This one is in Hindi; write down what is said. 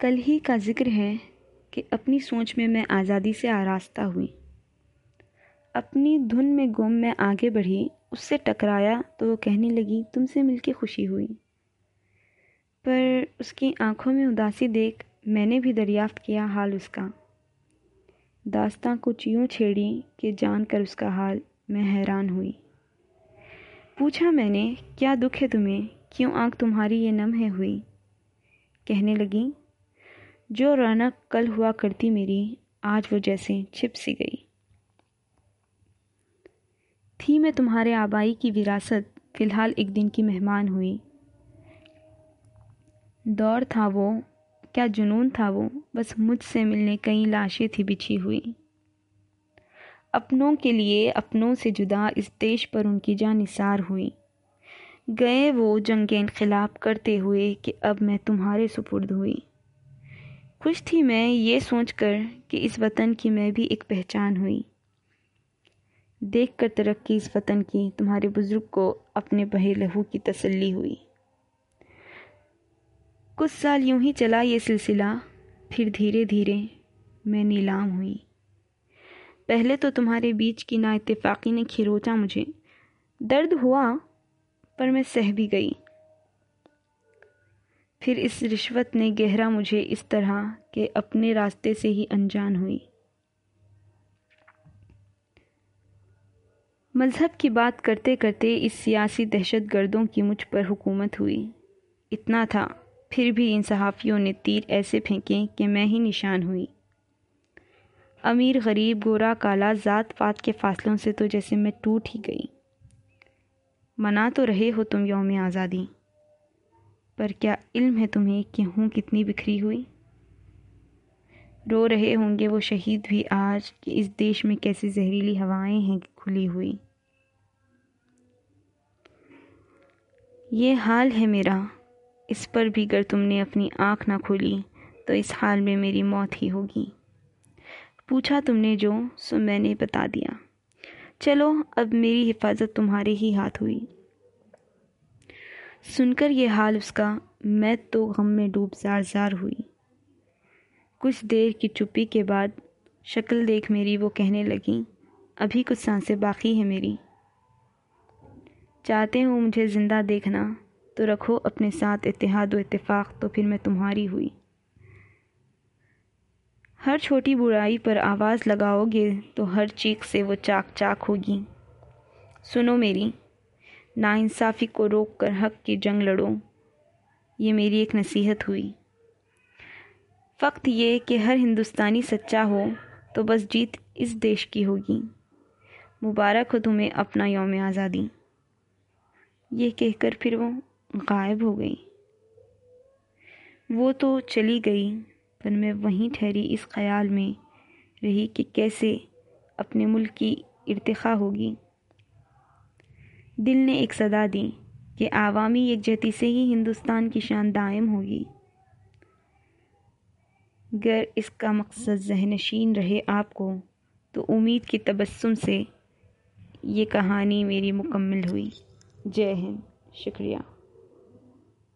कल ही का ज़िक्र है कि अपनी सोच में मैं आज़ादी से आरास्ता हुई। अपनी धुन में गुम मैं आगे बढ़ी, उससे टकराया तो वो कहने लगी, तुमसे मिलके खुशी हुई। पर उसकी आँखों में उदासी देख मैंने भी दरियाफ्त किया हाल उसका। दास्तां कुछ यूँ छेड़ी कि जानकर उसका हाल मैं हैरान हुई। पूछा मैंने, क्या दुख है तुम्हें? क्यों आँख तुम्हारी ये नम है हुई? कहने लगी जो रौनक कल हुआ करती मेरी, आज वो जैसे छिप सी गई। थी मैं तुम्हारे आबाई की विरासत, फ़िलहाल एक दिन की मेहमान हुई। दौर था वो, क्या जुनून था वो, बस मुझसे मिलने कई लाशें थी बिछी हुई। अपनों के लिए, अपनों से जुदा इस देश पर उनकी जान निसार हुई। गए वो जंग खिलाफ करते हुए कि अब मैं तुम्हारे सुपुर्द हुई। खुश थी मैं ये सोचकर कि इस वतन की मैं भी एक पहचान हुई। देख कर तरक्की इस वतन की तुम्हारे बुज़ुर्ग को अपने बहे लहू की तसल्ली हुई। कुछ साल यूँ ही चला ये सिलसिला, फिर धीरे धीरे मैं नीलाम हुई। पहले तो तुम्हारे बीच की ना इतफाक़ी ने खिरोचा मुझे। दर्द हुआ, पर मैं सह भी गई। फिर इस रिश्वत ने गहरा मुझे इस तरह के अपने रास्ते से ही अनजान हुई। मज़हब की बात करते करते इस सियासी दहशत गर्दों की मुझ पर हुकूमत हुई। इतना था, फिर भी इन सहाफ़ियों ने तीर ऐसे फेंके कि मैं ही निशान हुई। अमीर गरीब गोरा काला ज़ात पात के फासलों से तो जैसे मैं टूट ही गई। मना तो रहे हो तुम यौम आज़ादी। पर क्या इल्म है तुम्हें कि हूँ कितनी बिखरी हुई? रो रहे होंगे वो शहीद भी आज कि इस देश में कैसी जहरीली हवाएँ हैं खुली हुई। ये हाल है मेरा। इस पर भी अगर तुमने अपनी आँख ना खोली तो इस हाल में मेरी मौत ही होगी। पूछा तुमने जो, सो मैंने बता दिया। चलो, अब मेरी हिफाजत तुम्हारे ही हाथ हुई। सुनकर ये हाल उसका, मैं तो गम में डूब जार जार हुई। कुछ देर की चुप्पी के बाद शक्ल देख मेरी वो कहने लगी, अभी कुछ साँसें बाकी हैं मेरी। चाहते हो मुझे ज़िंदा देखना तो रखो अपने साथ इतिहाद व इत्तेफाक तो फिर मैं तुम्हारी हुई। हर छोटी बुराई पर आवाज़ लगाओगे तो हर चीख से वो चाक चाक होगी। सुनो मेरी नाइंसाफ़ी को रोक कर हक की जंग लड़ो। ये मेरी एक नसीहत हुई। फ़क्त ये कि हर हिंदुस्तानी सच्चा हो तो बस जीत इस देश की होगी। मुबारक हो तुम्हें अपना योम आज़ादी। ये कहकर फिर वो गायब हो गई। वो तो चली गई, पर मैं वहीं ठहरी इस ख्याल में रही कि कैसे अपने मुल्क की इर्तिखा होगी। दिल ने एक सदा दी कि आवामी यकजहती से ही हिंदुस्तान की शान दायम होगी। गर इसका मकसद जहनशीन रहे आपको तो उम्मीद की तबस्सुम से ये कहानी मेरी मुकम्मल हुई। जय हिंद, शुक्रिया।